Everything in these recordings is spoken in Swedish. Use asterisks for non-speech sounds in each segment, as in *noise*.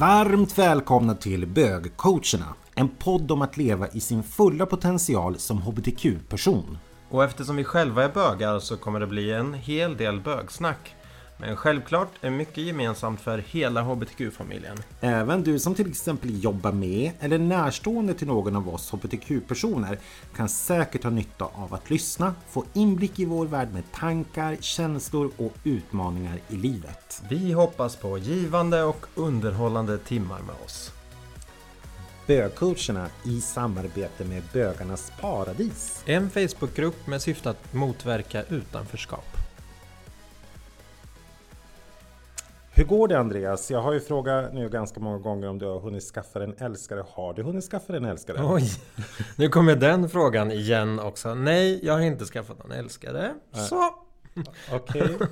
Varmt välkomna till Bögcoacherna, en podd om att leva i sin fulla potential som hbtq-person. Och eftersom vi själva är bögar så kommer det bli en hel del bögsnack. Men självklart är mycket gemensamt för hela hbtq-familjen. Även du som till exempel jobbar med eller närstående till någon av oss hbtq-personer kan säkert ha nytta av att lyssna, få inblick i vår värld med tankar, känslor och utmaningar i livet. Vi hoppas på givande och underhållande timmar med oss. Bögcoacherna i samarbete med Bögarnas Paradis. En Facebookgrupp med syfte att motverka utanförskap. Hur går det Andreas? Jag har ju frågat nu ganska många gånger om du har hunnit skaffa en älskare. Har du hunnit skaffa en älskare? Oj, nu kommer den frågan igen också. Nej, jag har inte skaffat någon älskare. Så! Okej. Okay.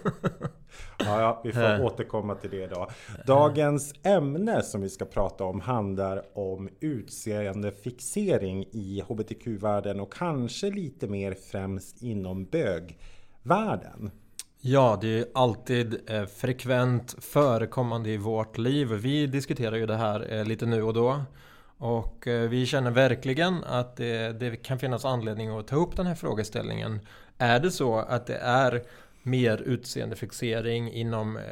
Ja, ja, vi får återkomma till det då. Dagens ämne som vi ska prata om handlar om utseendefixering i hbtq-världen och kanske lite mer främst inom bögvärlden. Ja, det är alltid eh, frekvent förekommande i vårt liv. Vi diskuterar ju det här eh, lite nu och då. Och eh, vi känner verkligen att det, det, kan finnas anledning att ta upp den här frågeställningen. Är det så att det är mer utseendefixering inom eh,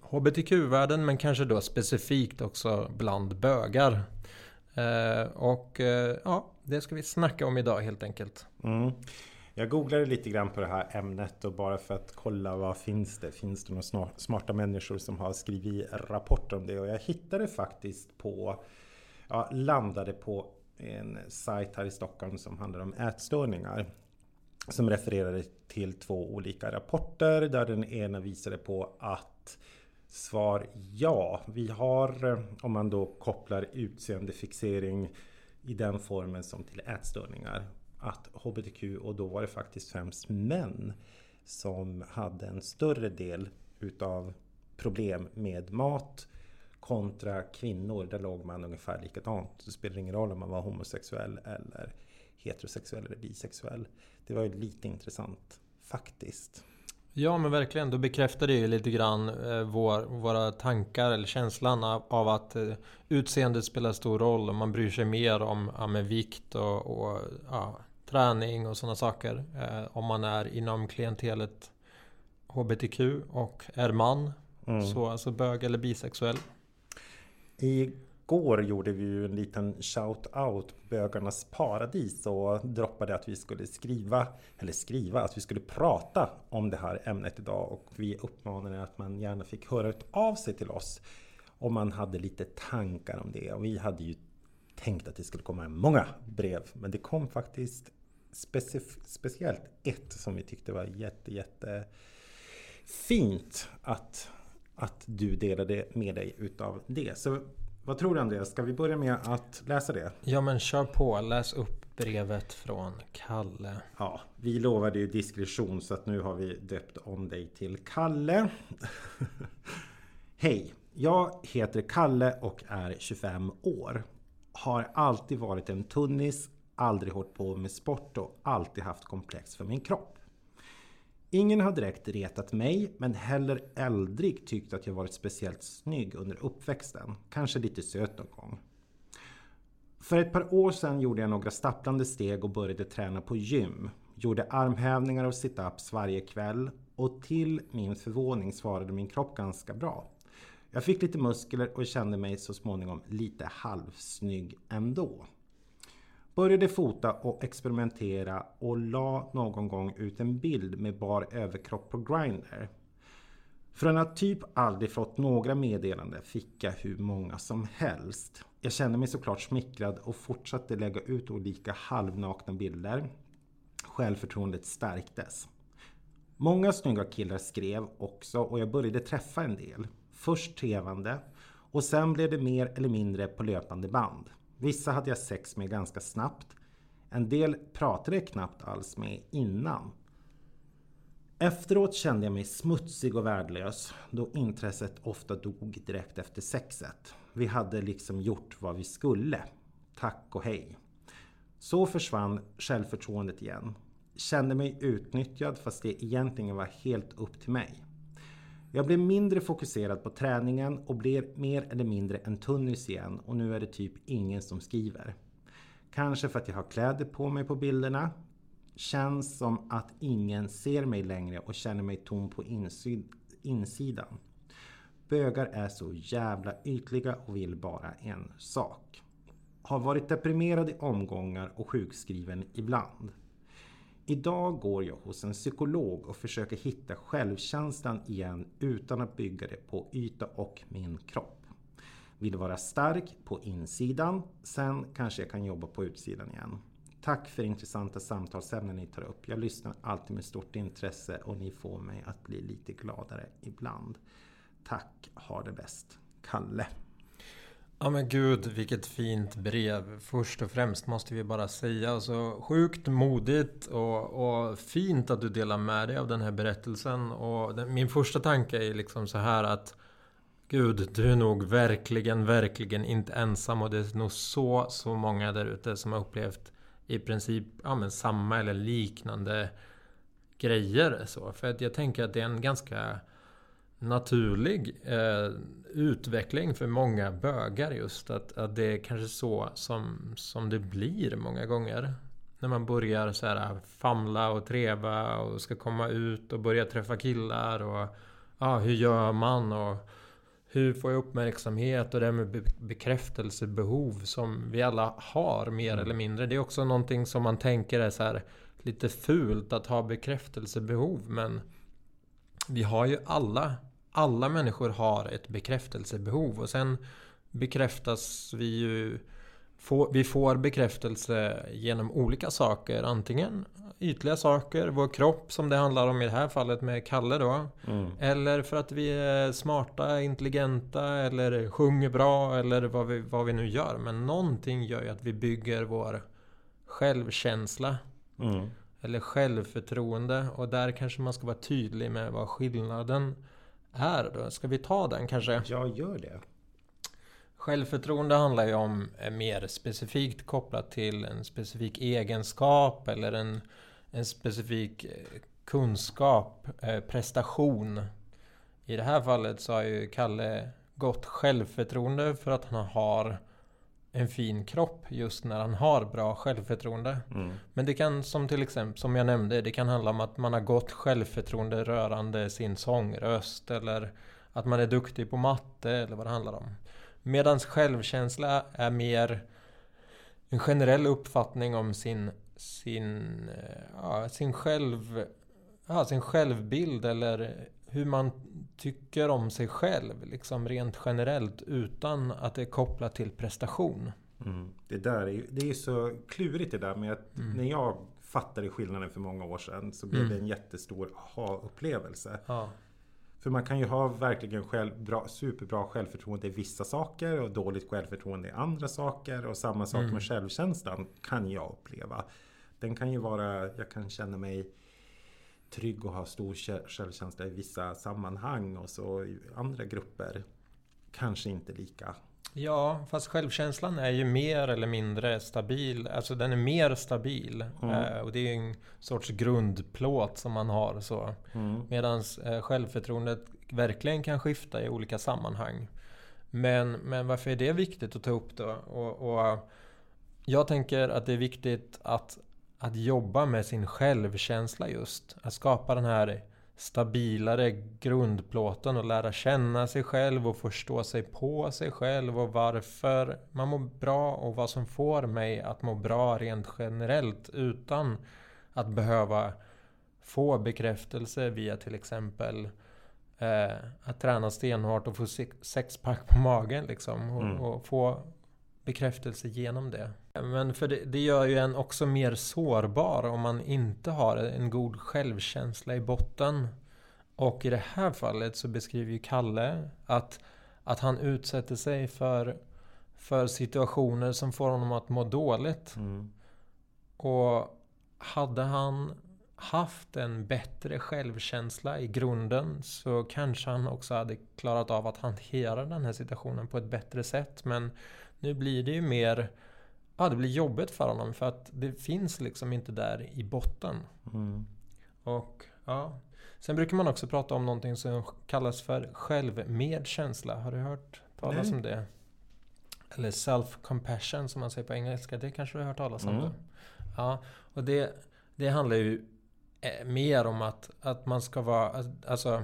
HBTQ-världen men kanske då specifikt också bland bögar? Eh, och eh, ja, det ska vi snacka om idag helt enkelt. Mm. Jag googlade lite grann på det här ämnet och bara för att kolla vad finns det? Finns det några smarta människor som har skrivit rapporter om det? Och jag hittade faktiskt på, ja, landade på en sajt här i Stockholm som handlar om ätstörningar. Som refererade till två olika rapporter där den ena visade på att Svar ja. Vi har, om man då kopplar utseendefixering i den formen som till ätstörningar att HBTQ, och då var det faktiskt främst män som hade en större del utav problem med mat kontra kvinnor. Där låg man ungefär likadant. Det spelar ingen roll om man var homosexuell eller heterosexuell eller bisexuell. Det var ju lite intressant faktiskt. Ja men verkligen, då bekräftar det ju lite grann eh, vår, våra tankar eller känslan av, av att eh, utseendet spelar stor roll och man bryr sig mer om ja, med vikt och, och ja, träning och sådana saker. Eh, om man är inom klientelet HBTQ och är man. Mm. Så alltså bög eller bisexuell. Igår gjorde vi ju en liten shout-out Bögarnas Paradis och droppade att vi skulle skriva, eller skriva, att vi skulle prata om det här ämnet idag och vi uppmanade att man gärna fick höra av sig till oss om man hade lite tankar om det. Och vi hade ju tänkt att det skulle komma många brev, men det kom faktiskt speciellt ett som vi tyckte var jätte, jätte fint att, att du delade med dig utav det. Så vad tror du Andreas? Ska vi börja med att läsa det? Ja men kör på, läs upp brevet från Kalle. Ja, vi lovade ju diskretion så att nu har vi döpt om dig till Kalle. *laughs* Hej! Jag heter Kalle och är 25 år. Har alltid varit en tunnis, aldrig hållit på med sport och alltid haft komplex för min kropp. Ingen har direkt retat mig, men heller aldrig tyckt att jag varit speciellt snygg under uppväxten. Kanske lite söt någon gång. För ett par år sedan gjorde jag några stapplande steg och började träna på gym. Gjorde armhävningar och situps varje kväll och till min förvåning svarade min kropp ganska bra. Jag fick lite muskler och kände mig så småningom lite halvsnygg ändå. Började fota och experimentera och la någon gång ut en bild med bar överkropp på Grindr. Från att typ aldrig fått några meddelanden fick jag hur många som helst. Jag kände mig såklart smickrad och fortsatte lägga ut olika halvnakna bilder. Självförtroendet stärktes. Många snygga killar skrev också och jag började träffa en del. Först trevande och sen blev det mer eller mindre på löpande band. Vissa hade jag sex med ganska snabbt. En del pratade jag knappt alls med innan. Efteråt kände jag mig smutsig och värdelös då intresset ofta dog direkt efter sexet. Vi hade liksom gjort vad vi skulle. Tack och hej. Så försvann självförtroendet igen. Kände mig utnyttjad fast det egentligen var helt upp till mig. Jag blev mindre fokuserad på träningen och blev mer eller mindre en tunnis igen och nu är det typ ingen som skriver. Kanske för att jag har kläder på mig på bilderna. Känns som att ingen ser mig längre och känner mig tom på insidan. Bögar är så jävla ytliga och vill bara en sak. Har varit deprimerad i omgångar och sjukskriven ibland. Idag går jag hos en psykolog och försöker hitta självkänslan igen utan att bygga det på yta och min kropp. Vill vara stark på insidan, sen kanske jag kan jobba på utsidan igen. Tack för intressanta samtalsämnen ni tar upp. Jag lyssnar alltid med stort intresse och ni får mig att bli lite gladare ibland. Tack, ha det bäst. Kalle. Ja men gud vilket fint brev. Först och främst måste vi bara säga. Alltså, sjukt modigt och, och fint att du delar med dig av den här berättelsen. Och den, min första tanke är liksom så här att Gud, du är nog verkligen, verkligen inte ensam och det är nog så, så många där ute som har upplevt i princip ja, men samma eller liknande grejer. Så. För att jag tänker att det är en ganska naturlig eh, utveckling för många bögar just. Att, att det är kanske så som, som det blir många gånger. När man börjar så här famla och treva och ska komma ut och börja träffa killar och ja, hur gör man och hur får jag uppmärksamhet och det med bekräftelsebehov som vi alla har mer mm. eller mindre. Det är också någonting som man tänker är så här lite fult att ha bekräftelsebehov men vi har ju alla alla människor har ett bekräftelsebehov och sen bekräftas vi ju vi får bekräftelse genom olika saker. Antingen ytliga saker, vår kropp som det handlar om i det här fallet med Kalle då. Mm. Eller för att vi är smarta, intelligenta eller sjunger bra eller vad vi, vad vi nu gör. Men någonting gör ju att vi bygger vår självkänsla. Mm. Eller självförtroende. Och där kanske man ska vara tydlig med vad skillnaden är då? Ska vi ta den kanske? Ja, gör det. Självförtroende handlar ju om eh, mer specifikt kopplat till en specifik egenskap eller en, en specifik eh, kunskap, eh, prestation. I det här fallet så har ju Kalle gott självförtroende för att han har en fin kropp just när han har bra självförtroende. Mm. Men det kan som till exempel, som jag nämnde, det kan handla om att man har gott självförtroende rörande sin sångröst eller att man är duktig på matte eller vad det handlar om. Medan självkänsla är mer en generell uppfattning om sin, sin, ja, sin, själv, ja, sin självbild eller hur man tycker om sig själv, liksom rent generellt, utan att det är kopplat till prestation. Mm. Det där är, det är så klurigt det där med att mm. när jag fattade skillnaden för många år sedan så blev mm. det en jättestor aha-upplevelse. Ja. För man kan ju ha verkligen själv, bra, superbra självförtroende i vissa saker och dåligt självförtroende i andra saker. Och samma sak mm. med självkänslan kan jag uppleva. Den kan ju vara, jag kan känna mig trygg och ha stor självkänsla i vissa sammanhang och så i andra grupper kanske inte lika. Ja, fast självkänslan är ju mer eller mindre stabil. Alltså den är mer stabil. Mm. Eh, och det är en sorts grundplåt som man har. så. Mm. Medan eh, självförtroendet verkligen kan skifta i olika sammanhang. Men, men varför är det viktigt att ta upp då? Och, och jag tänker att det är viktigt att att jobba med sin självkänsla just. Att skapa den här stabilare grundplåten och lära känna sig själv och förstå sig på sig själv och varför man mår bra och vad som får mig att må bra rent generellt utan att behöva få bekräftelse via till exempel eh, att träna stenhårt och få sexpack på magen liksom och, mm. och få bekräftelse genom det. Men för det, det, gör ju en också mer sårbar om man inte har en god självkänsla i botten. Och i det här fallet så beskriver ju Kalle att, att han utsätter sig för, för situationer som får honom att må dåligt. Mm. Och hade han haft en bättre självkänsla i grunden så kanske han också hade klarat av att hantera den här situationen på ett bättre sätt. Men nu blir det ju mer Ja, det blir jobbigt för honom för att det finns liksom inte där i botten. Mm. Och ja, Sen brukar man också prata om någonting som kallas för självmedkänsla. Har du hört talas Nej. om det? Eller self-compassion som man säger på engelska. Det kanske du har hört talas om? Mm. Då? Ja, och det, det handlar ju eh, mer om att, att man ska vara... Alltså,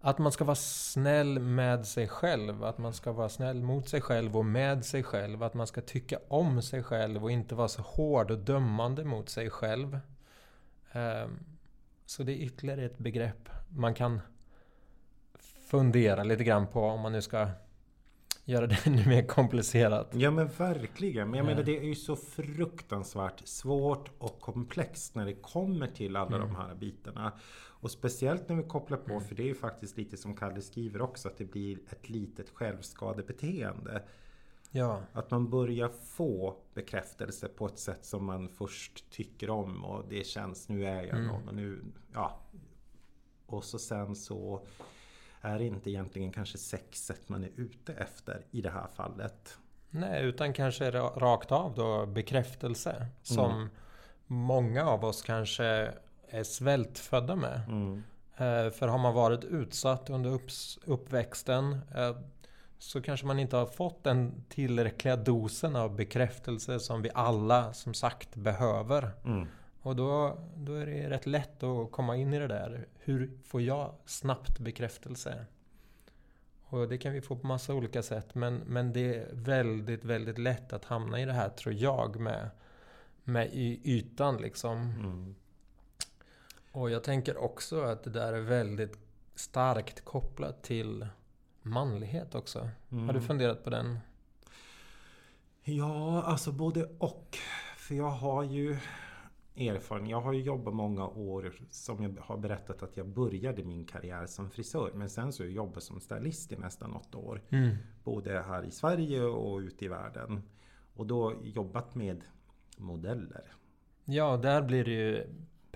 att man ska vara snäll med sig själv. Att man ska vara snäll mot sig själv och med sig själv. Att man ska tycka om sig själv och inte vara så hård och dömande mot sig själv. Ehm, Så det är ytterligare ett begrepp man kan fundera lite grann på om man nu ska göra det *laughs* ännu mer komplicerat. Ja men verkligen. Men jag Ja. menar det är ju så fruktansvärt svårt och komplext när det kommer till alla Mm. de här bitarna. Och speciellt när vi kopplar på, för det är ju faktiskt lite som Kalle skriver också, att det blir ett litet självskadebeteende. Ja, Att man börjar få bekräftelse på ett sätt som man först tycker om och det känns, nu är jag Mm. någon och nu, ja. Och så sen så är det inte egentligen kanske sexet man är ute efter i det här fallet. nej, utan kanske ra- rakt av då bekräftelse. Som Mm. många av oss kanske är svältfödda med. Mm. Eh, För har man varit utsatt under uppväxten eh, så kanske man inte har fått den tillräckliga dosen av bekräftelse som vi alla som sagt behöver. Mm. Och då, då är det rätt lätt att komma in i det där. Hur får jag snabbt bekräftelse? Och det kan vi få på massa olika sätt. Men, men det är väldigt, väldigt lätt att hamna i det här tror jag med, med ytan liksom. Mm. Och jag tänker också att det där är väldigt starkt kopplat till manlighet också. Har du Mm. funderat på den? Ja, alltså både och. För jag har ju erfarenhet. Jag har ju jobbat många år som jag har berättat att jag började min karriär som frisör. Men sen så har jag jobbat som stylist i nästan åtta år. Både här i Sverige och ute i världen. Och då jobbat med modeller. Ja, där blir det ju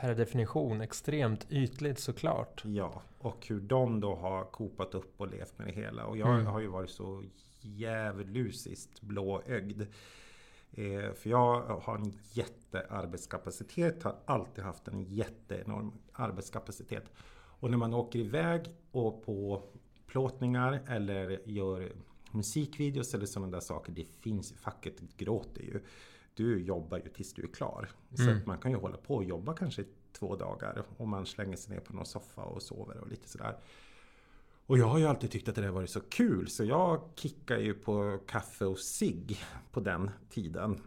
per definition extremt ytligt såklart. Ja, och hur de då har kopat upp och levt med det hela. Och jag Mm. har ju varit så djävulusiskt blåögd. Eh, för jag har en jättearbetskapacitet, har alltid haft en jätteenorm arbetskapacitet. Och när man åker iväg och på plåtningar eller gör musikvideos eller sådana där saker. Det finns, facket gråter ju. Du jobbar ju tills du är klar. Så Mm. man kan ju hålla på och jobba kanske två dagar. Och man slänger sig ner på någon soffa och sover och lite sådär. Och jag har ju alltid tyckt att det där varit så kul. Så jag kickar ju på kaffe och cigg på den tiden.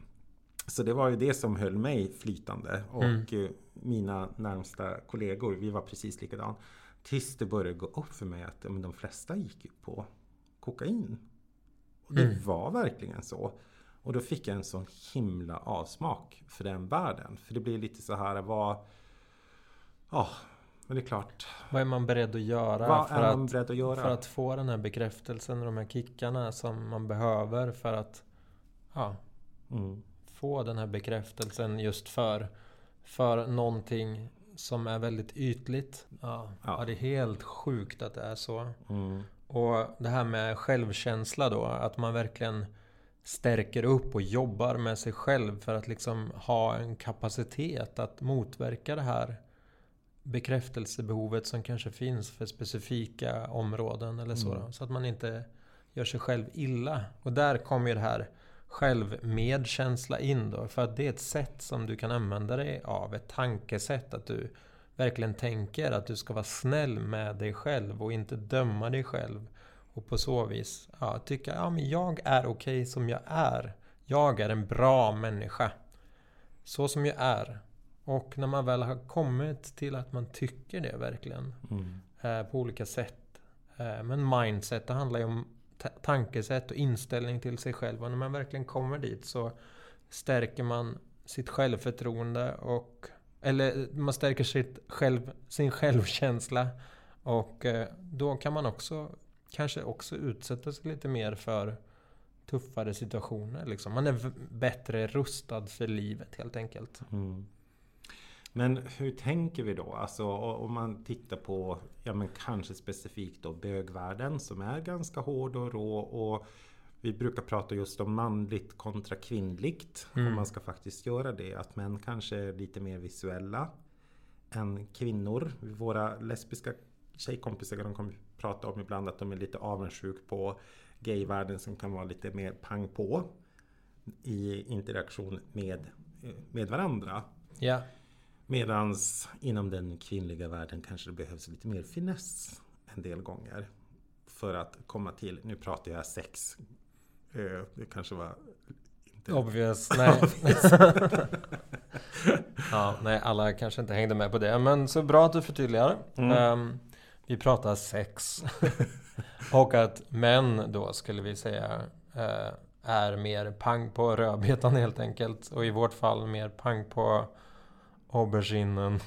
Så det var ju det som höll mig flytande. Och Mm. eh, mina närmsta kollegor, vi var precis likadant. Tills det började gå upp för mig att men de flesta gick ju på kokain. Och det Mm. var verkligen så. Och då fick jag en sån himla avsmak för den världen. För det blir lite så här, vad... Ja, men det är klart. Vad är man beredd att göra Vad för, att, beredd att göra? för att få den här bekräftelsen och de här kickarna som man behöver för att ja, Mm. få den här bekräftelsen just för, för någonting som är väldigt ytligt. Ja, Ja. ja. det är helt sjukt att det är så. Mm. Och det här med självkänsla då, att man verkligen stärker upp och jobbar med sig själv för att liksom ha en kapacitet att motverka det här bekräftelsebehovet som kanske finns för specifika områden eller så. Mm. Så att man inte gör sig själv illa. Och där kommer ju det här självmedkänsla in då. För att det är ett sätt som du kan använda dig av. Ett tankesätt att du verkligen tänker att du ska vara snäll med dig själv och inte döma dig själv. Och på så vis ja, tycka ja, men jag är okej som jag är. Jag är en bra människa. Så som jag är. Och när man väl har kommit till att man tycker det verkligen Mm. eh, på olika sätt. Eh, men mindset, det handlar ju om ta- tankesätt och inställning till sig själv. Och när man verkligen kommer dit så stärker man sitt självförtroende och eller man stärker sitt själv, sin självkänsla. Och eh, då kan man också kanske också utsätta sig lite mer för tuffare situationer. Liksom. Man är bättre rustad för livet helt enkelt. Mm. Men hur tänker vi då? Alltså om man tittar på, ja men kanske specifikt då bögvärlden som är ganska hård och rå och vi brukar prata just om manligt kontra kvinnligt. Mm. Om man ska faktiskt göra det. Att män kanske är lite mer visuella. än kvinnor. Våra lesbiska tjejkompisar de kommer prata om ibland att de är lite avundsjuk på gayvärlden som kan vara lite mer pang på i interaktion med, med varandra. Ja. Medans inom den kvinnliga världen kanske det behövs lite mer finess en del gånger. För att komma till, nu pratar jag sex. Eh, det kanske var inte... Obvious, *laughs* nej. *laughs* ja, nej, alla kanske inte hängde med på det. Men så bra att du förtydligar. Mm. Um, vi pratar sex. *laughs* Och att män då skulle vi säga eh, är mer pang på rödbetan helt enkelt. Och i vårt fall mer pang på auberginen.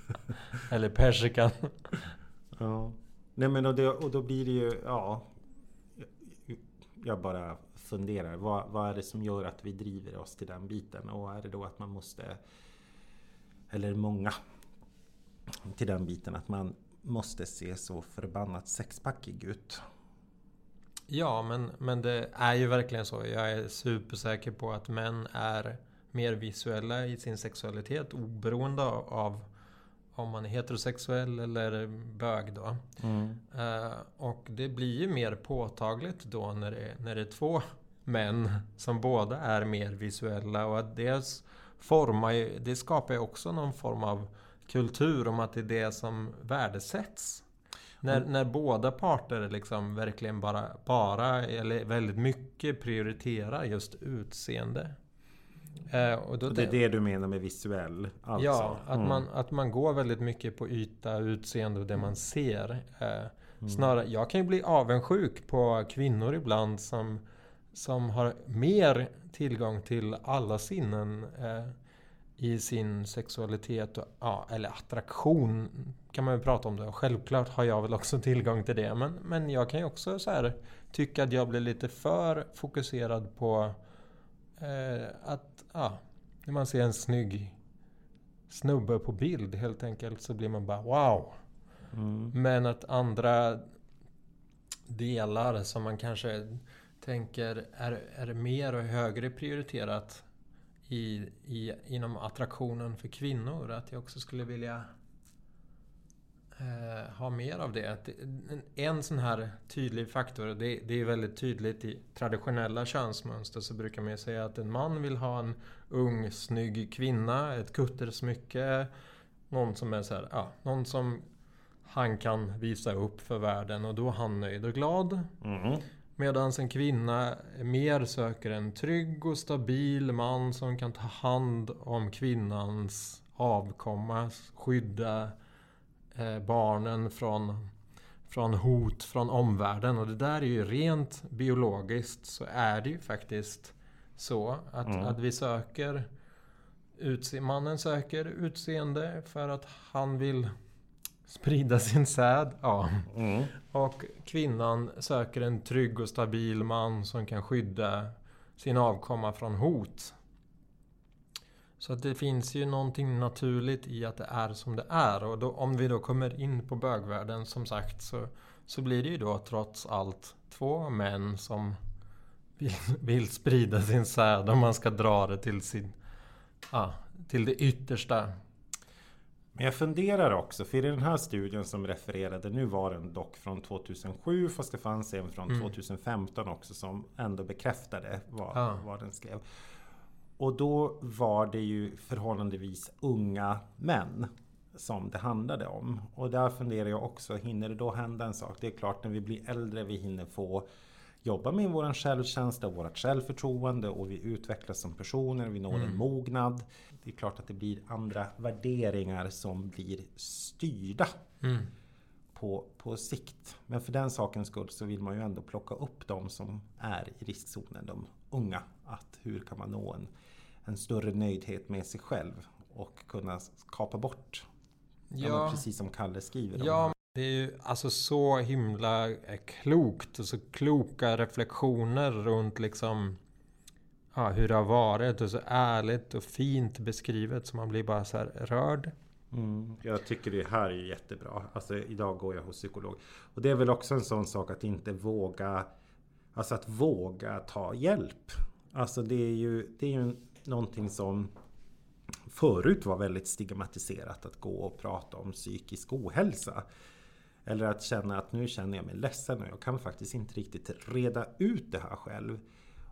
*laughs* Eller persikan. Ja. Nej men och, det, och då blir det ju, ja. Jag bara funderar. Vad, vad är det som gör att vi driver oss till den biten? Och är det då att man måste, eller många, till den biten att man måste se så förbannat sexpackig ut? Ja, men, men det är ju verkligen så. Jag är supersäker på att män är mer visuella i sin sexualitet oberoende av om man är heterosexuell eller bög då. Mm. Uh, och det blir ju mer påtagligt då när det, när det är två män som båda är mer visuella och att det formar det skapar ju också någon form av kultur om att det är det som värdesätts. När, mm. när båda parter liksom verkligen bara, bara eller väldigt mycket prioriterar just utseende. Eh, och då det är det du menar med visuell? Alltså. Ja, att, mm. man, att man går väldigt mycket på yta, utseende och det man ser. Eh, mm. Snarare, jag kan ju bli avundsjuk på kvinnor ibland som, som har mer tillgång till alla sinnen eh, i sin sexualitet. Och, ja, eller attraktion kan man ju prata om det. Självklart har jag väl också *laughs* tillgång till det. Men, men jag kan ju också så här, tycka att jag blir lite för fokuserad på eh, att ja, när man ser en snygg snubbe på bild helt enkelt så blir man bara wow. Mm. Men att andra delar som man kanske tänker är, är mer och högre prioriterat i, i, inom attraktionen för kvinnor. Att jag också skulle vilja eh, ha mer av det. En sån här tydlig faktor, det, det är väldigt tydligt i traditionella könsmönster så brukar man ju säga att en man vill ha en ung snygg kvinna, ett kuttersmycke, någon som är så här, ja, någon som han kan visa upp för världen och då är han nöjd och glad. Mm. Medan en kvinna mer söker en trygg och stabil man som kan ta hand om kvinnans avkomma, skydda Eh, barnen från, från hot från omvärlden. Och det där är ju rent biologiskt så är det ju faktiskt så att, mm. att vi söker utse Mannen söker utseende för att han vill sprida sin säd. Ja. Mm. Och kvinnan söker en trygg och stabil man som kan skydda sin avkomma från hot. Så att det finns ju någonting naturligt i att det är som det är. Och då, om vi då kommer in på bögvärlden som sagt så, så blir det ju då trots allt två män som vill, *laughs* vill sprida sin säd om man ska dra det till, sin, ja, till det yttersta. Men jag funderar också, för i den här studien som refererade, nu var den dock från 2007 fast det fanns en från mm. 2015 också som ändå bekräftade vad, ja. vad den skrev. Och då var det ju förhållandevis unga män som det handlade om. Och där funderar jag också, hinner det då hända en sak? Det är klart när vi blir äldre, vi hinner få jobba med vår självkänsla vårt självförtroende och vi utvecklas som personer, vi når mm. en mognad. Det är klart att det blir andra värderingar som blir styrda mm. på, på sikt. Men för den sakens skull så vill man ju ändå plocka upp de som är i riskzonen, de unga. Att hur kan man nå en en större nöjdhet med sig själv och kunna kapa bort. Ja, precis som Kalle skriver. Ja, det är ju alltså så himla eh, klokt så kloka reflektioner runt liksom ja, hur det har varit och så ärligt och fint beskrivet så man blir bara så här rörd. Mm, jag tycker det här är jättebra. Alltså idag går jag hos psykolog. Och det är väl också en sån sak att inte våga Alltså att våga ta hjälp. Alltså det är ju, det är ju någonting som förut var väldigt stigmatiserat att gå och prata om psykisk ohälsa. Eller att känna att nu känner jag mig ledsen och jag kan faktiskt inte riktigt reda ut det här själv.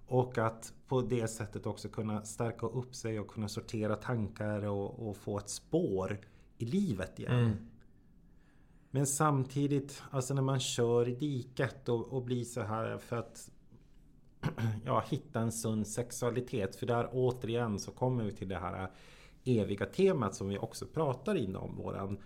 Och att på det sättet också kunna stärka upp sig och kunna sortera tankar och, och få ett spår i livet igen. Mm. Men samtidigt, alltså när man kör i diket och, och blir så här för att *clears throat* ja, hitta en sund sexualitet. För där återigen så kommer vi till det här eviga temat som vi också pratar inom våran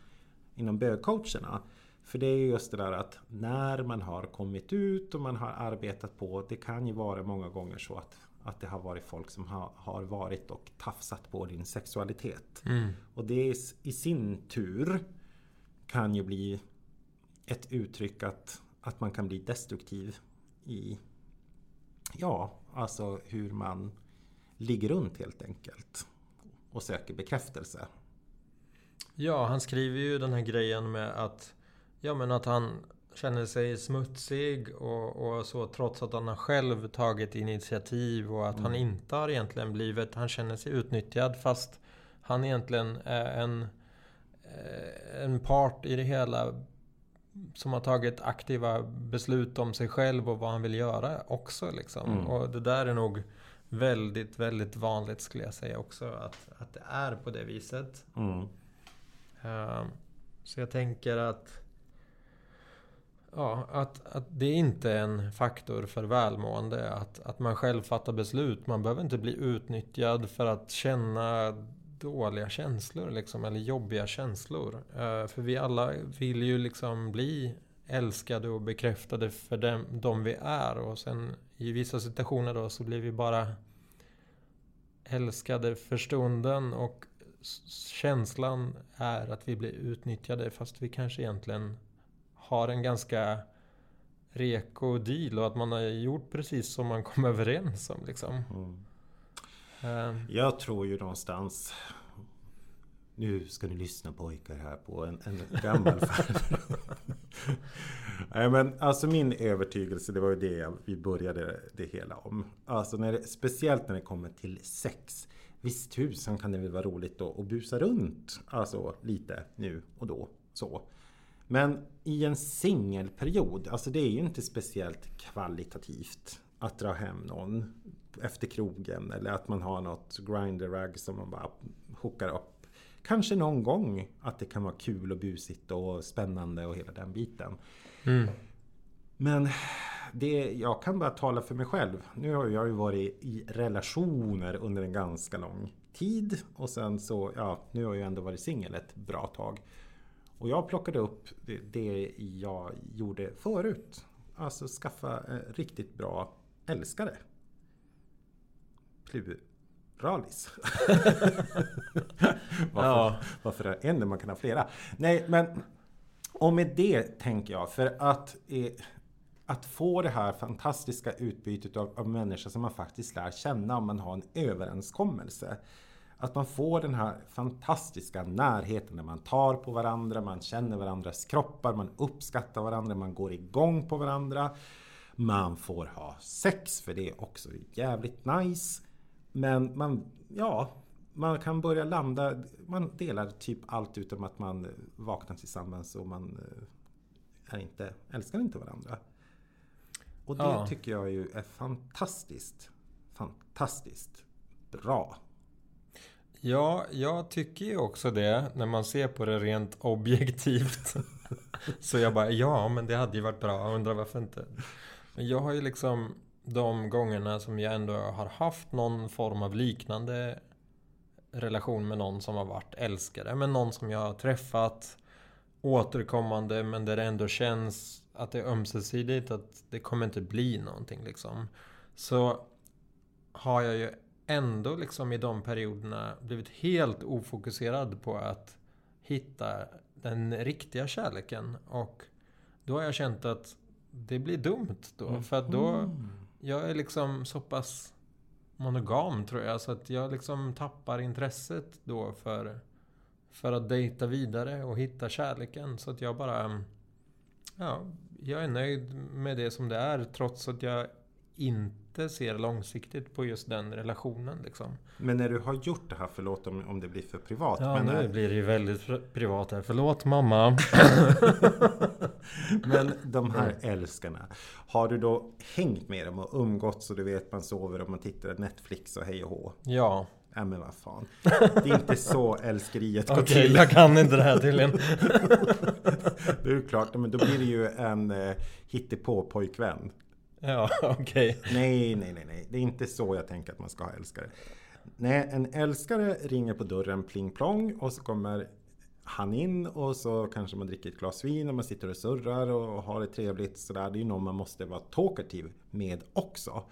inom bögcoacherna. För det är just det där att när man har kommit ut och man har arbetat på, det kan ju vara många gånger så att, att det har varit folk som har, har varit och tafsat på din sexualitet. Mm. Och det är, i sin tur kan ju bli ett uttryck att, att man kan bli destruktiv i Ja, alltså hur man ligger runt helt enkelt och söker bekräftelse. Ja, han skriver ju den här grejen med att Ja men att han känner sig smutsig och, och så trots att han har själv tagit initiativ och att mm. han inte har egentligen blivit... Han känner sig utnyttjad fast han egentligen är en, eh, en part i det hela som har tagit aktiva beslut om sig själv och vad han vill göra också. Liksom. Mm. Och det där är nog väldigt, väldigt vanligt skulle jag säga också. Att, att det är på det viset. Mm. Uh, så jag tänker att Ja, att, att det är inte är en faktor för välmående. Att, att man själv fattar beslut. Man behöver inte bli utnyttjad för att känna dåliga känslor liksom, eller jobbiga känslor. Uh, för vi alla vill ju liksom bli älskade och bekräftade för dem, de vi är. Och sen i vissa situationer då så blir vi bara älskade för stunden och känslan är att vi blir utnyttjade fast vi kanske egentligen har en ganska reko deal och att man har gjort precis som man kom *laughs* överens om. Liksom. Mm. Uh. Jag tror ju någonstans nu ska ni lyssna pojkar här på en, en gammal *laughs* farbror. Nej men alltså min övertygelse, det var ju det vi började det hela om. Alltså när det, speciellt när det kommer till sex. Visst tusan kan det väl vara roligt då att busa runt. Alltså lite nu och då. Så. Men i en singelperiod, alltså det är ju inte speciellt kvalitativt att dra hem någon efter krogen eller att man har något grinder som man bara hookar upp. Kanske någon gång att det kan vara kul och busigt och spännande och hela den biten. Mm. Men det, jag kan bara tala för mig själv. Nu har jag ju varit i relationer under en ganska lång tid. Och sen så, ja, nu har jag ändå varit singel ett bra tag. Och jag plockade upp det, det jag gjorde förut. Alltså skaffa eh, riktigt bra älskare. Pluralis. *laughs* varför, ja. varför är en när man kan ha flera? Nej, men och med det tänker jag för att eh, att få det här fantastiska utbytet av, av människor som man faktiskt lär känna om man har en överenskommelse. Att man får den här fantastiska närheten när man tar på varandra, man känner varandras kroppar, man uppskattar varandra, man går igång på varandra. Man får ha sex, för det är också jävligt nice. Men man, ja, man kan börja landa, man delar typ allt utom att man vaknar tillsammans och man eh, är inte, älskar inte varandra. Och det ja. tycker jag ju är fantastiskt, fantastiskt bra. Ja, jag tycker ju också det när man ser på det rent objektivt. *laughs* Så jag bara, ja men det hade ju varit bra, undrar varför inte. Men jag har ju liksom de gångerna som jag ändå har haft någon form av liknande relation med någon som har varit älskare. Men någon som jag har träffat återkommande men där det ändå känns att det är ömsesidigt, att det kommer inte bli någonting liksom. Så har jag ju ändå liksom i de perioderna blivit helt ofokuserad på att hitta den riktiga kärleken. Och då har jag känt att det blir dumt då. Mm. För att då... Mm. Jag är liksom så pass monogam tror jag. Så att jag liksom tappar intresset då för, för att dejta vidare och hitta kärleken. Så att jag bara... Ja, jag är nöjd med det som det är trots att jag inte ser långsiktigt på just den relationen. Liksom. Men när du har gjort det här, förlåt om, om det blir för privat. Ja, men nu när, blir det ju väldigt privat här. Förlåt mamma. *laughs* Men de här älskarna. Har du då hängt med dem och umgåtts och du vet man sover och man tittar på Netflix och hej och hå? Ja, Nej men vad fan. Det är inte så älskeriet går okej, till. jag kan inte det här tydligen. *laughs* Det är klart, men då blir det ju en eh, hittepå-pojkvän. *laughs* Ja, okej. Nej, nej, nej, nej. Det är inte så jag tänker att man ska ha älskare. Nej, en älskare ringer på dörren pling plong och så kommer han in och så kanske man dricker ett glas vin och man sitter och surrar och har det trevligt sådär. Det är ju någon man måste vara talkativ med också.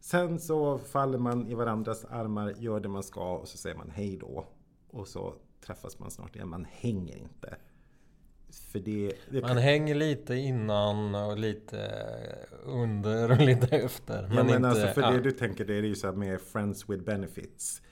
Sen så faller man i varandras armar, gör det man ska och så säger man hej då. Och så träffas man snart igen. Man hänger inte. För det... det Man hänger lite innan och lite under och lite efter. Ja, men, inte, alltså för ja. det du tänker det är ju så här med friends with benefits.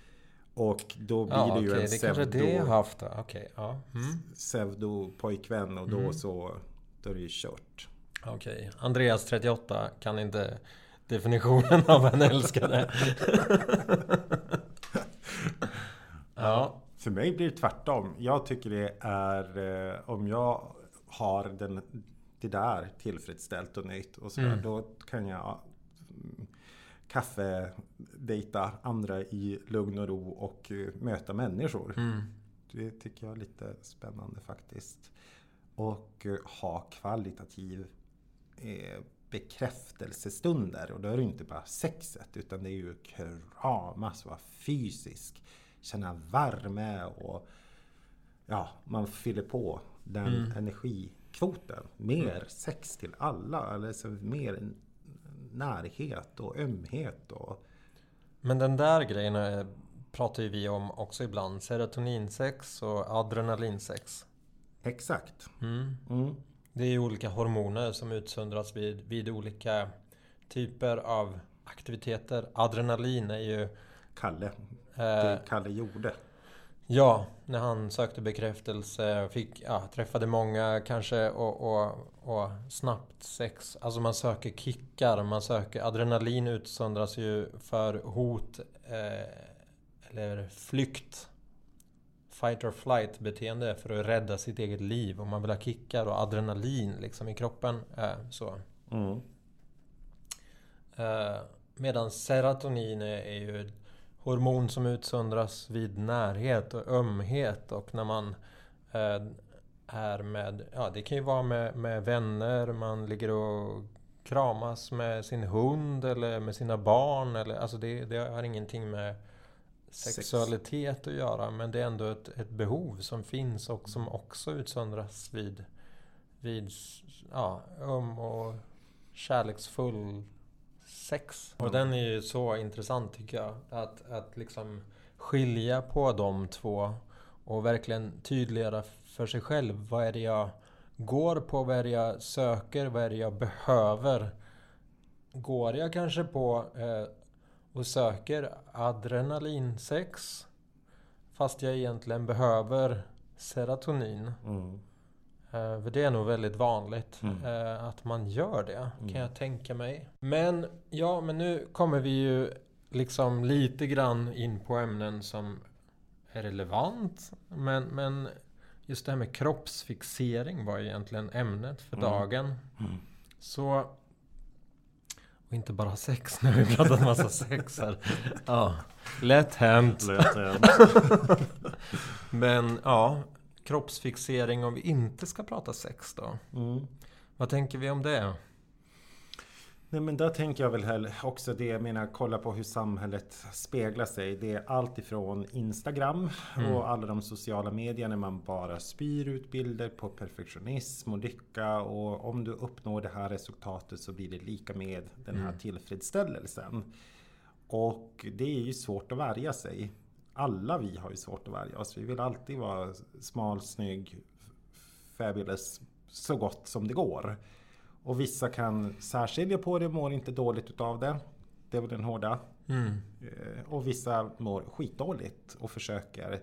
Och då blir Ja, det ju okej, en det kanske pseudo, det jag haft. Okej, ja. Mm. pseudo pojkvän och då Mm. så då är det ju kört. Okej. Andreas 38 kan inte definitionen *laughs* av en älskare. *laughs* ja. För mig blir det tvärtom. Jag tycker det är eh, om jag har den, det där tillfredsställt och nöjt och så Mm. då kan jag kaffedejta andra i lugn och ro och eh, möta människor. Mm. Det tycker jag är lite spännande faktiskt. Och eh, ha kvalitativ eh, bekräftelsestunder. Och då är det inte bara sexet utan det är ju kramas, vara fysisk, känna värme och ja, man fyller på den Mm. energikvoten. Mer sex till alla, eller så mer närhet och ömhet och Men den där grejen pratar ju vi om också ibland. Serotoninsex och adrenalinsex. exakt. Mm. Mm. Det är ju olika hormoner som utsöndras vid, vid olika typer av aktiviteter. Adrenalin är ju... Kalle, det Kalle gjorde. ja, när han sökte bekräftelse, fick, ja, träffade många kanske och, och, och snabbt sex. Alltså man söker kickar, man söker... Adrenalin utsöndras ju för hot eh, eller flykt. Fight or flight beteende för att rädda sitt eget liv. Om man vill ha kickar och adrenalin liksom i kroppen. Eh, så. Mm. Eh, medan serotonin är, ju hormon som utsöndras vid närhet och ömhet och när man eh, är med, ja det kan ju vara med, med vänner, man ligger och kramas med sin hund eller med sina barn eller alltså det, det har ingenting med Sex. sexualitet att göra men det är ändå ett, ett behov som finns och som också utsöndras vid, vid ja, öm och kärleksfull sex. Och den är ju så intressant tycker jag. Att, att liksom skilja på de två och verkligen tydliggöra för sig själv. Vad är det jag går på? Vad är det jag söker? Vad är det jag behöver? Går jag kanske på eh, och söker adrenalinsex fast jag egentligen behöver serotonin? Mm. Eh, För det är nog väldigt vanligt Mm. eh, att man gör det, Mm. kan jag tänka mig. Men ja, men nu kommer vi ju liksom lite grann in på ämnen som är relevant. Men, men just det här med kroppsfixering var egentligen ämnet för Mm. dagen. Mm. Så... Och inte bara sex, nu har vi pratat massa *laughs* sex här. Ja, lätt hänt. *laughs* Men ja, kroppsfixering om vi inte ska prata sex då? Mm. Vad tänker vi om det? Nej men där tänker jag väl heller också det, jag menar kolla på hur samhället speglar sig. Det är allt ifrån Instagram Mm. och alla de sociala medier när man bara spyr ut bilder på perfektionism och lycka och om du uppnår det här resultatet så blir det lika med den här Mm. tillfredsställelsen. Och det är ju svårt att värja sig. Alla vi har ju svårt att värja oss. Vi vill alltid vara smal, snygg, fabulous så gott som det går. Och vissa kan särskilja på det, mår inte dåligt utav det. Det är väl den hårda. Mm. Eh, Och vissa mår skitdåligt och försöker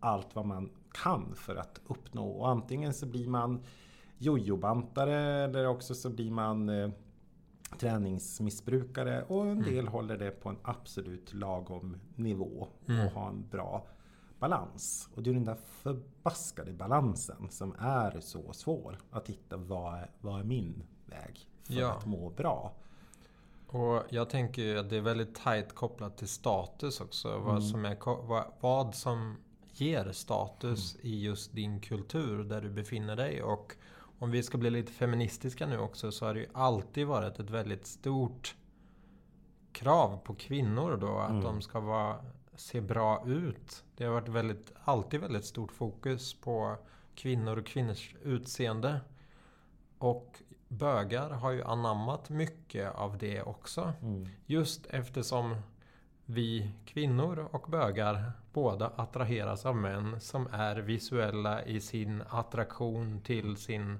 allt vad man kan för att uppnå. Och antingen så blir man jojobantare eller också så blir man eh, träningsmissbrukare och en del håller det på en absolut lagom nivå och Mm. har en bra balans. Och det är den där förbaskade balansen som är så svår att hitta. Vad är, vad är min väg för Ja. att må bra? Och jag tänker ju att det är väldigt tajt kopplat till status också. Mm. Vad, som är, vad, vad som ger status i just din kultur där du befinner dig. Och om vi ska bli lite feministiska nu också så har det ju alltid varit ett väldigt stort krav på kvinnor då att Mm. de ska vara, se bra ut. Det har varit väldigt, alltid väldigt stort fokus på kvinnor och kvinnors utseende. Och bögar har ju anammat mycket av det också. Mm. Just eftersom vi kvinnor och bögar båda attraheras av män som är visuella i sin attraktion till sin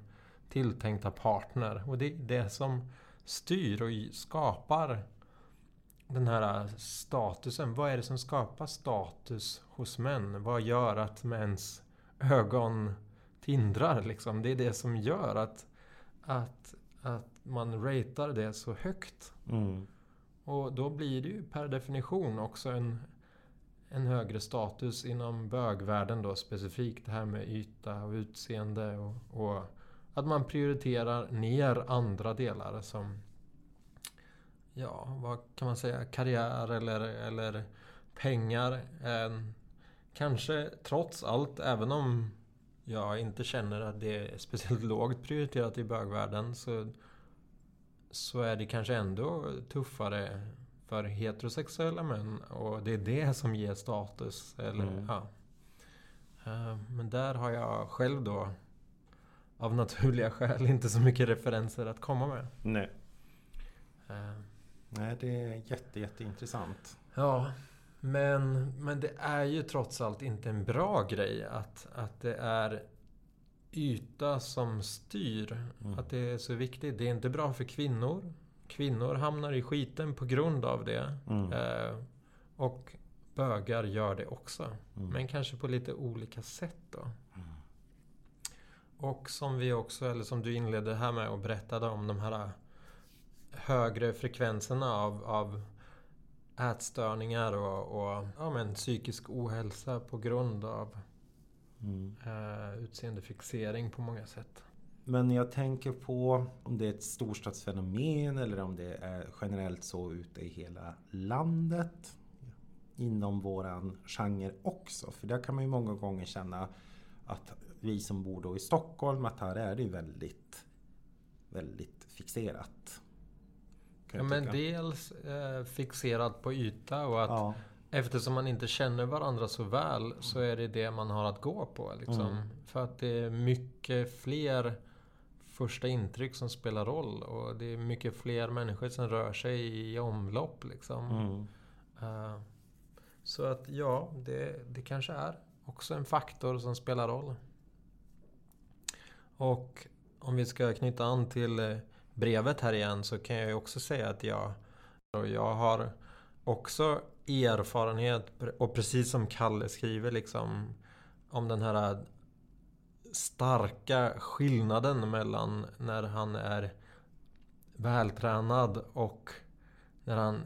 tilltänkta partner. Och det är det som styr och skapar den här statusen. Vad är det som skapar status hos män? Vad gör att mäns ögon tindrar liksom? Det är det som gör att, att, att man ratear det så högt. Mm. Och då blir det ju per definition också en, en högre status inom bögvärlden då specifikt. Det här med yta och utseende och, och att man prioriterar ner andra delar som Ja, vad kan man säga? Karriär eller, eller pengar. Eh, kanske trots allt, även om jag inte känner att det är speciellt lågt prioriterat i bögvärlden så, så är det kanske ändå tuffare för heterosexuella män och det är det som ger status. Eller, Mm. ja. Eh, Men där har jag själv då av naturliga *laughs* skäl inte så mycket referenser att komma med. Nej. Eh, Nej, det är jätte, jätteintressant. Ja, men, men det är ju trots allt inte en bra grej att, att det är yta som styr. Mm. Att det är så viktigt. Det är inte bra för kvinnor. Kvinnor hamnar i skiten på grund av det. Mm. Eh, och bögar gör det också. Mm. Men kanske på lite olika sätt då. Mm. Och som vi också, eller som du inledde här med och berättade om de här högre frekvenserna av, av ätstörningar och, och ja, men, psykisk ohälsa på grund av Mm. eh, utseendefixering på många sätt. Men jag tänker på om det är ett storstadsfenomen eller om det är generellt så ute i hela landet. Inom våran genre också. För där kan man ju många gånger känna att vi som bor då i Stockholm att här är det ju väldigt, väldigt fixerat. Ja, men dels eh, fixerat på yta och att Ja, eftersom man inte känner varandra så väl så är det det man har att gå på. Liksom. Mm. För att det är mycket fler första intryck som spelar roll och det är mycket fler människor som rör sig i omlopp. Liksom. mm. Eh, så att ja, det, det kanske är också en faktor som spelar roll. Och om vi ska knyta an till eh, brevet här igen så kan jag ju också säga att jag, jag har också erfarenhet och precis som Kalle skriver liksom om den här starka skillnaden mellan när han är vältränad och när han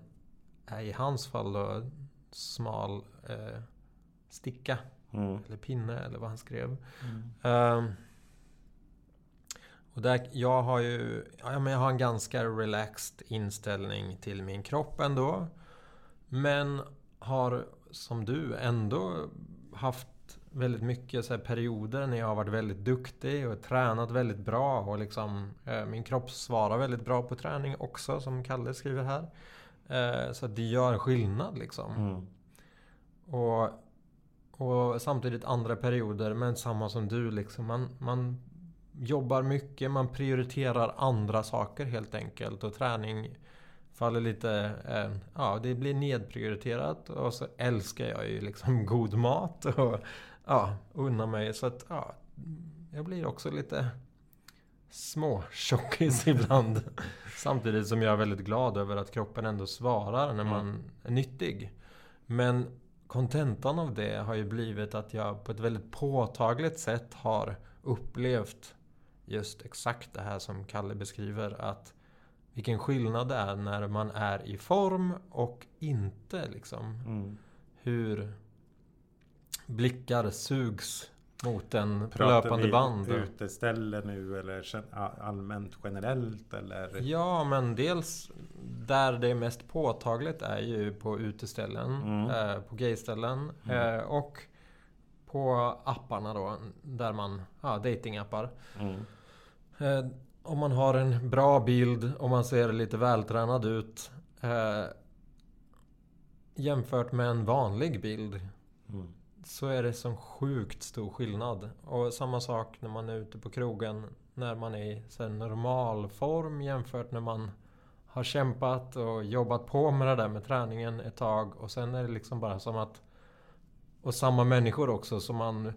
är i hans fall då smal eh, sticka Mm. eller pinne eller vad han skrev. Mm. Ehm, och där, jag har ju ja, men jag har en ganska relaxed inställning till min kropp ändå. Men har som du ändå haft väldigt mycket så perioder när jag har varit väldigt duktig och tränat väldigt bra. Och liksom, eh, min kropp svarar väldigt bra på träning också som Kalle skriver här. Eh, så det gör skillnad liksom. Mm. Och, och samtidigt andra perioder, men samma som du liksom. Man, man jobbar mycket, man prioriterar andra saker helt enkelt. Och träning faller lite... Eh, ja, det blir nedprioriterat. Och så älskar jag ju liksom *laughs* god mat. Och ja, unna mig. Så att ja, jag blir också lite små tjockis *laughs* ibland. Samtidigt som jag är väldigt glad över att kroppen ändå svarar när man är nyttig. Men kontentan av det har ju blivit att jag på ett väldigt påtagligt sätt har upplevt just exakt det här som Kalle beskriver. Att vilken skillnad det är när man är i form och inte liksom. Mm. Hur blickar sugs mot en Pratar löpande vi band. uteställe nu eller allmänt generellt eller? Ja, men dels där det är mest påtagligt är ju på uteställen, Mm. eh, på gayställen Mm. eh, och på apparna då, där man, ja, datingappar. Mm. Eh, om man har en bra bild och man ser lite vältränad ut eh, jämfört med en vanlig bild Mm. så är det så sjukt stor skillnad. Och samma sak när man är ute på krogen. När man är i så normal form jämfört när man har kämpat och jobbat på med det där med träningen ett tag. Och sen är det liksom bara som att... Och samma människor också som man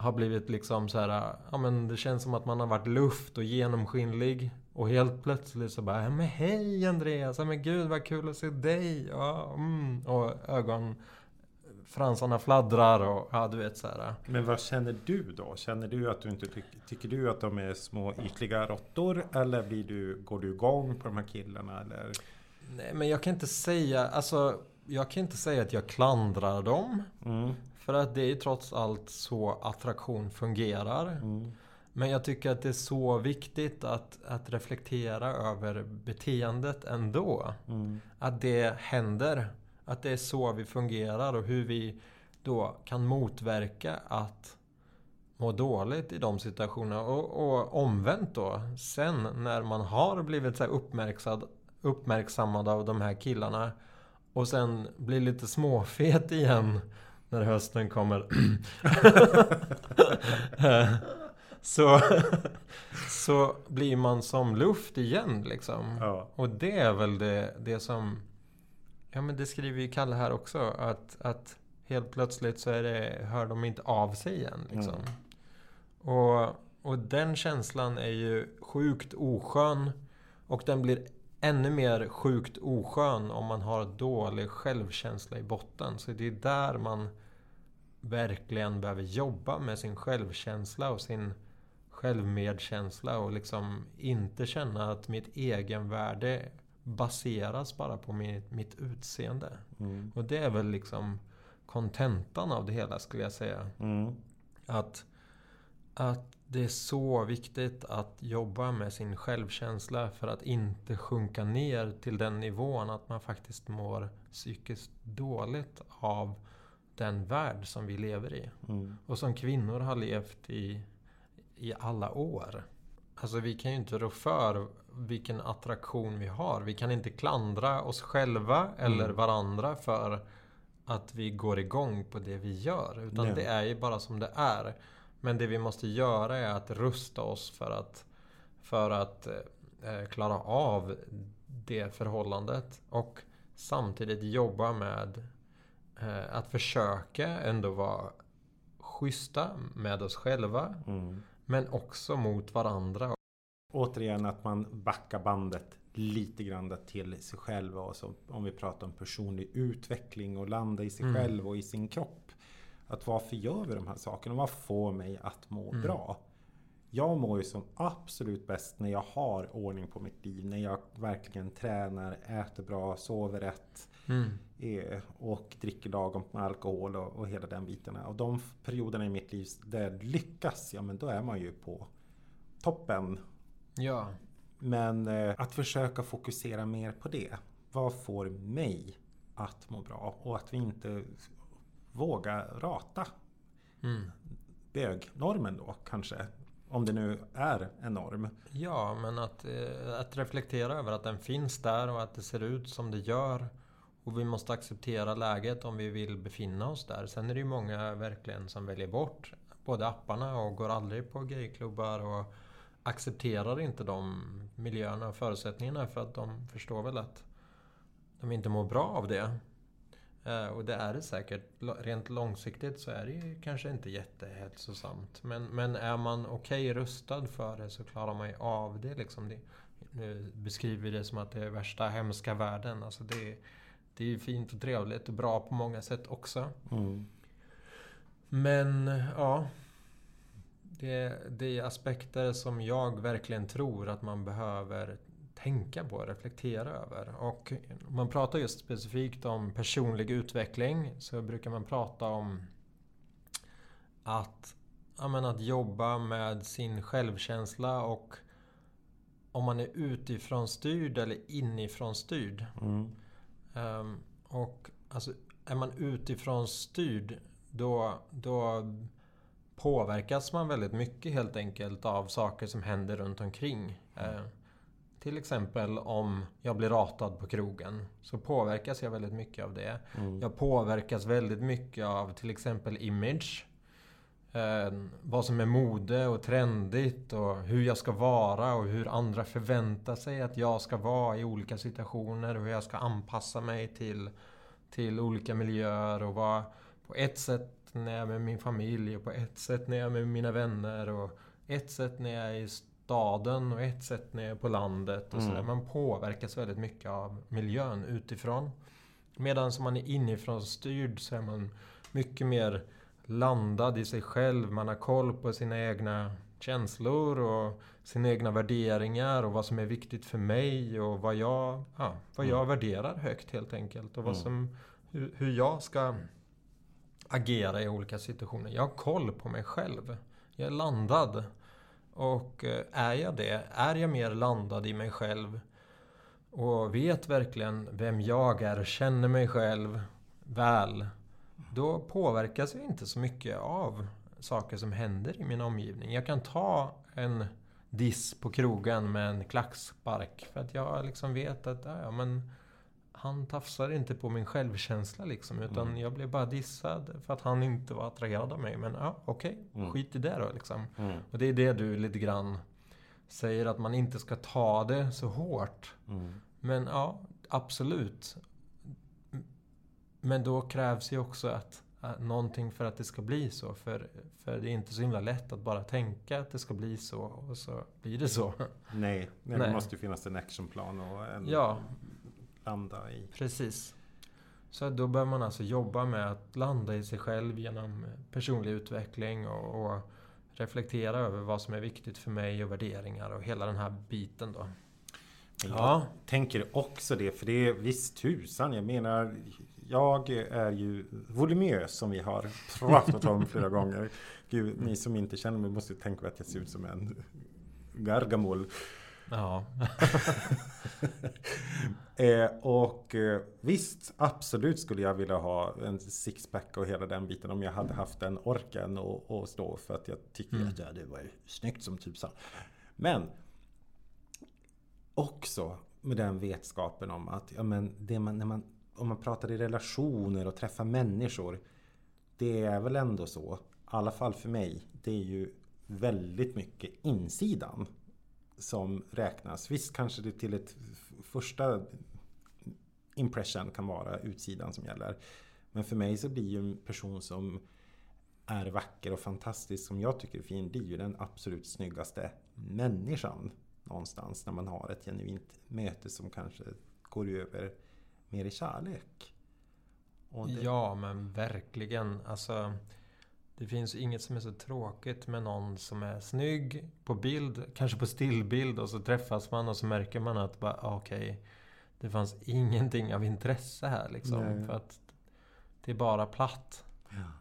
har blivit liksom så här... Ja men det känns som att man har varit luft och genomskinlig. Och helt plötsligt så bara, ja men hej Andreas, ja men gud vad kul att se dig. Ja, mm. Och ögon fransarna fladdrar och ja, du vet så här. Men vad känner du då? Känner du att du inte tycker, tycker du att de är små ytliga råttor? Eller blir du, går du igång på de här killarna? Eller? Nej, men jag kan inte säga, alltså jag kan inte säga att jag klandrar dem. Mm. För att det är trots allt så attraktion fungerar. Mm. Men jag tycker att det är så viktigt att, att reflektera över beteendet ändå. Mm. Att det händer. Att det är så vi fungerar och hur vi då kan motverka att må dåligt i de situationerna. Och, och omvänt då, sen när man har blivit så här uppmärksad, uppmärksammad av de här killarna och sen blir lite småfet igen när hösten kommer. *laughs* så, så blir man som luft igen liksom. Ja. Och det är väl det, det som... Ja men det skriver ju Kalle här också. Att, att helt plötsligt så är det, hör de inte av sig igen. Liksom. Mm. Och, och den känslan är ju sjukt oskön. Och den blir ännu mer sjukt oskön om man har dålig självkänsla i botten. Så det är där man verkligen behöver jobba med sin självkänsla och sin självmedkänsla och liksom inte känna att mitt egenvärde baseras bara på mitt, mitt utseende. Mm. Och det är väl liksom kontentan av det hela skulle jag säga. Mm. Att, att det är så viktigt att jobba med sin självkänsla för att inte sjunka ner till den nivån att man faktiskt mår psykiskt dåligt av den värld som vi lever i. Mm. Och som kvinnor har levt i, i alla år. Alltså vi kan ju inte rå för vilken attraktion vi har. Vi kan inte klandra oss själva eller Mm. varandra för att vi går igång på det vi gör. Utan Nej. det är ju bara som det är. Men det vi måste göra är att rusta oss för att, för att eh, klara av det förhållandet. Och samtidigt jobba med eh, att försöka ändå vara schyssta med oss själva. Mm. Men också mot varandra. Återigen att man backar bandet lite grann till sig själv. Och så, om vi pratar om personlig utveckling och landa i sig Mm. själv och i sin kropp. Att varför gör vi de här sakerna? Vad får mig att må Mm. bra? Jag mår ju som absolut bäst när jag har ordning på mitt liv. När jag verkligen tränar, äter bra, sover rätt. Mm. eh, Och dricker lagom med alkohol och, och hela den biten. Och de perioderna i mitt liv där lyckas, ja men då är man ju på toppen Ja. men eh, att försöka fokusera mer på det. Vad får mig att må bra? Och att vi inte vågar rata Mm. bögnormen då kanske. Om det nu är en norm. Ja, men att, eh, att reflektera över att den finns där och att det ser ut som det gör. Och vi måste acceptera läget om vi vill befinna oss där. Sen är det ju många verkligen som väljer bort både apparna och går aldrig på gayklubbar och accepterar inte de miljöerna och förutsättningarna för att de förstår väl att de inte mår bra av det. Eh, Och det är det säkert. Rent långsiktigt så är det ju kanske inte jättehälsosamt. Men, men är man okej rustad för det så klarar man ju av det. Liksom det nu beskriver vi det som att det är värsta hemska världen. Alltså det, det är ju fint och trevligt och bra på många sätt också. Mm. Men ja. Det, det är aspekter som jag verkligen tror att man behöver tänka på och reflektera över. Och om man pratar just specifikt om personlig utveckling så brukar man prata om att, ja, att jobba med sin självkänsla och om man är utifrån styrd eller inifrån styrd. Mm. Um, och alltså, är man utifrån styrd då, då påverkas man väldigt mycket helt enkelt av saker som händer runt omkring. Mm. Till exempel om jag blir ratad på krogen så påverkas jag väldigt mycket av det. Mm. Jag påverkas väldigt mycket av till exempel image. Eh, vad som är mode och trendigt och hur jag ska vara och hur andra förväntar sig att jag ska vara i olika situationer och hur jag ska anpassa mig till, till olika miljöer och vara på ett sätt när jag är med min familj och på ett sätt när jag är med mina vänner och ett sätt när jag är i staden och ett sätt är på landet. Och mm. så Man påverkas väldigt mycket av miljön utifrån. Medan som man är inifrån styrd så är man mycket mer landad i sig själv. Man har koll på sina egna känslor och sina egna värderingar och vad som är viktigt för mig och vad jag, ja, vad jag mm. värderar högt helt enkelt. Och vad mm. som, hur, hur jag ska agera i olika situationer. Jag har koll på mig själv. Jag är landad. Och eh, är jag det, är jag mer landad i mig själv och vet verkligen vem jag är och känner mig själv väl då påverkas jag inte så mycket av saker som händer i min omgivning. Jag kan ta en diss på krogen med en klackspark. För att jag liksom vet att ja, men han tafsar inte på min självkänsla liksom. Utan mm. jag blev bara dissad för att han inte var attraherad av mig. Men ja, okej. Okay, mm. Skit i det då liksom. Mm. Och det är det du lite grann säger att man inte ska ta det så hårt. Mm. Men ja, absolut. Men då krävs ju också att, att någonting för att det ska bli så. För, för det är inte så himla lätt att bara tänka att det ska bli så och så blir det så. Nej, nej, det måste ju finnas en actionplan och en ja. Landa i. Precis. Så då bör man alltså jobba med att landa i sig själv genom personlig utveckling och, och reflektera över vad som är viktigt för mig och värderingar och hela den här biten då. Ja. Jag tänker också det, för det är visst tusan. Jag menar, jag är ju voluminös som vi har *laughs* pratat om flera *laughs* gånger. Gud, ni som inte känner mig måste tänka att jag ser ut som en gargamol. Ja. *laughs* eh, och eh, visst, absolut skulle jag vilja ha en sixpack och hela den biten om jag hade haft den orken och, och stå för att jag tycker mm. att ja, det var snyggt som tusan. Men också med den vetskapen om att ja, men det man, när man om man pratar i relationer och träffar människor. Det är väl ändå så, i alla fall för mig, det är ju väldigt mycket insidan som räknas. Visst kanske det till ett första impression kan vara utsidan som gäller. Men för mig så blir ju en person som är vacker och fantastisk som jag tycker är fin, blir ju den absolut snyggaste människan någonstans när man har ett genuint möte som kanske går över mer i kärlek. Det... Ja, men verkligen. Alltså, det finns inget som är så tråkigt med någon som är snygg på bild, kanske på stillbild och så träffas man och så märker man att bara, ah, okej, okay, det fanns ingenting av intresse här liksom. Nej. För att det är bara platt. Ja.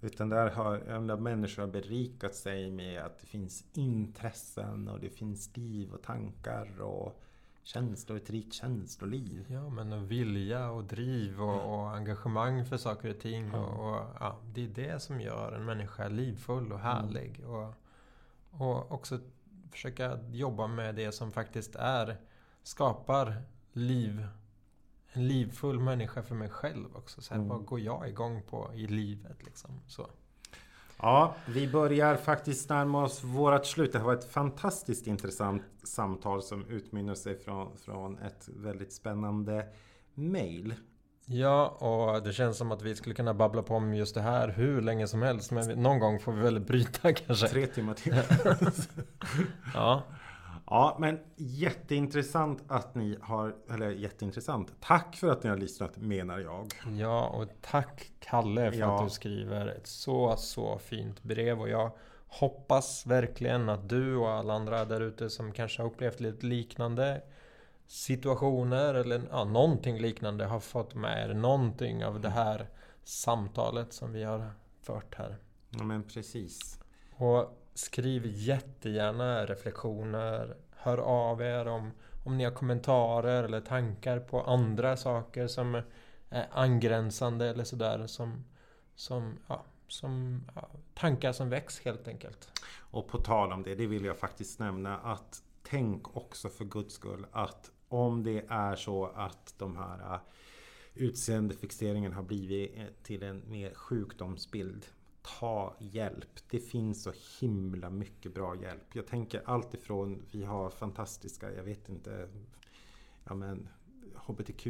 Utan där har där människor har berikat sig med att det finns intressen och det finns liv och tankar och känslor, ett rikt känsloliv. Ja, men vilja och driv och, och engagemang för saker och ting. Ja. Och, och, ja, det är det som gör en människa livfull och härlig. Mm. Och, och också försöka jobba med det som faktiskt är, skapar liv. En livfull människa för mig själv också. Så här, mm. Vad går jag igång på i livet liksom? Så. Ja, vi börjar faktiskt närma oss vårt slut. Det har varit ett fantastiskt intressant samtal som utmynnar sig från, från ett väldigt spännande mail. Ja, och det känns som att vi skulle kunna babbla på om just det här hur länge som helst. Men någon gång får vi väl bryta *laughs* kanske. Tre timmar till. *laughs* ja. Ja, men jätteintressant att ni har, eller jätteintressant. Tack för att ni har lyssnat menar jag. Ja, och tack Kalle för ja. att du skriver ett så, så fint brev. Och jag hoppas verkligen att du och alla andra där ute som kanske har upplevt lite liknande situationer eller ja, någonting liknande har fått med er någonting av det här samtalet som vi har fört här. Ja men precis. Och skriv jättegärna reflektioner. Hör av er om, om ni har kommentarer eller tankar på andra saker som är angränsande eller sådär. Som, som, ja, som ja, tankar som väcks helt enkelt. Och på tal om det, det vill jag faktiskt nämna att tänk också för guds skull att om det är så att de här äh, utseendefixeringen har blivit eh, till en mer sjukdomsbild. Ta hjälp. Det finns så himla mycket bra hjälp. Jag tänker allt ifrån, vi har fantastiska, jag vet inte, ja men HBTQ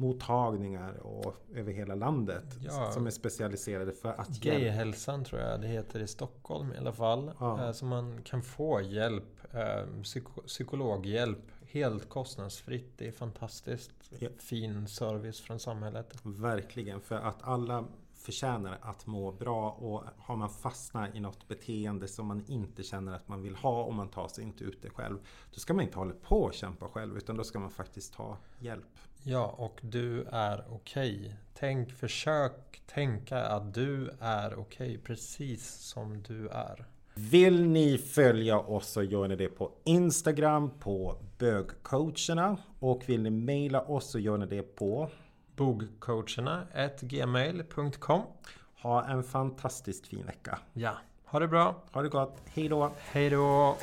mottagningar och över hela landet. Ja. Som är specialiserade för att Gayhälsan tror jag det heter i Stockholm i alla fall. Ja. Eh, så man kan få hjälp, eh, psyko psykologhjälp helt kostnadsfritt. Det är fantastiskt ja. fin service från samhället. Verkligen, för att alla förtjänar att må bra och har man fastnat i något beteende som man inte känner att man vill ha och man tar sig inte ut det själv. Då ska man inte hålla på och kämpa själv utan då ska man faktiskt ta hjälp. Ja, och du är okej. Okay. Tänk, försök tänka att du är okej okay, precis som du är. Vill ni följa oss så gör ni det på Instagram på bögcoacherna och vill ni mejla oss så gör ni det på bogcoacherna gmail.com Ha en fantastiskt fin vecka. Ja, ha det bra. Ha det gott. Hej då. Hej då.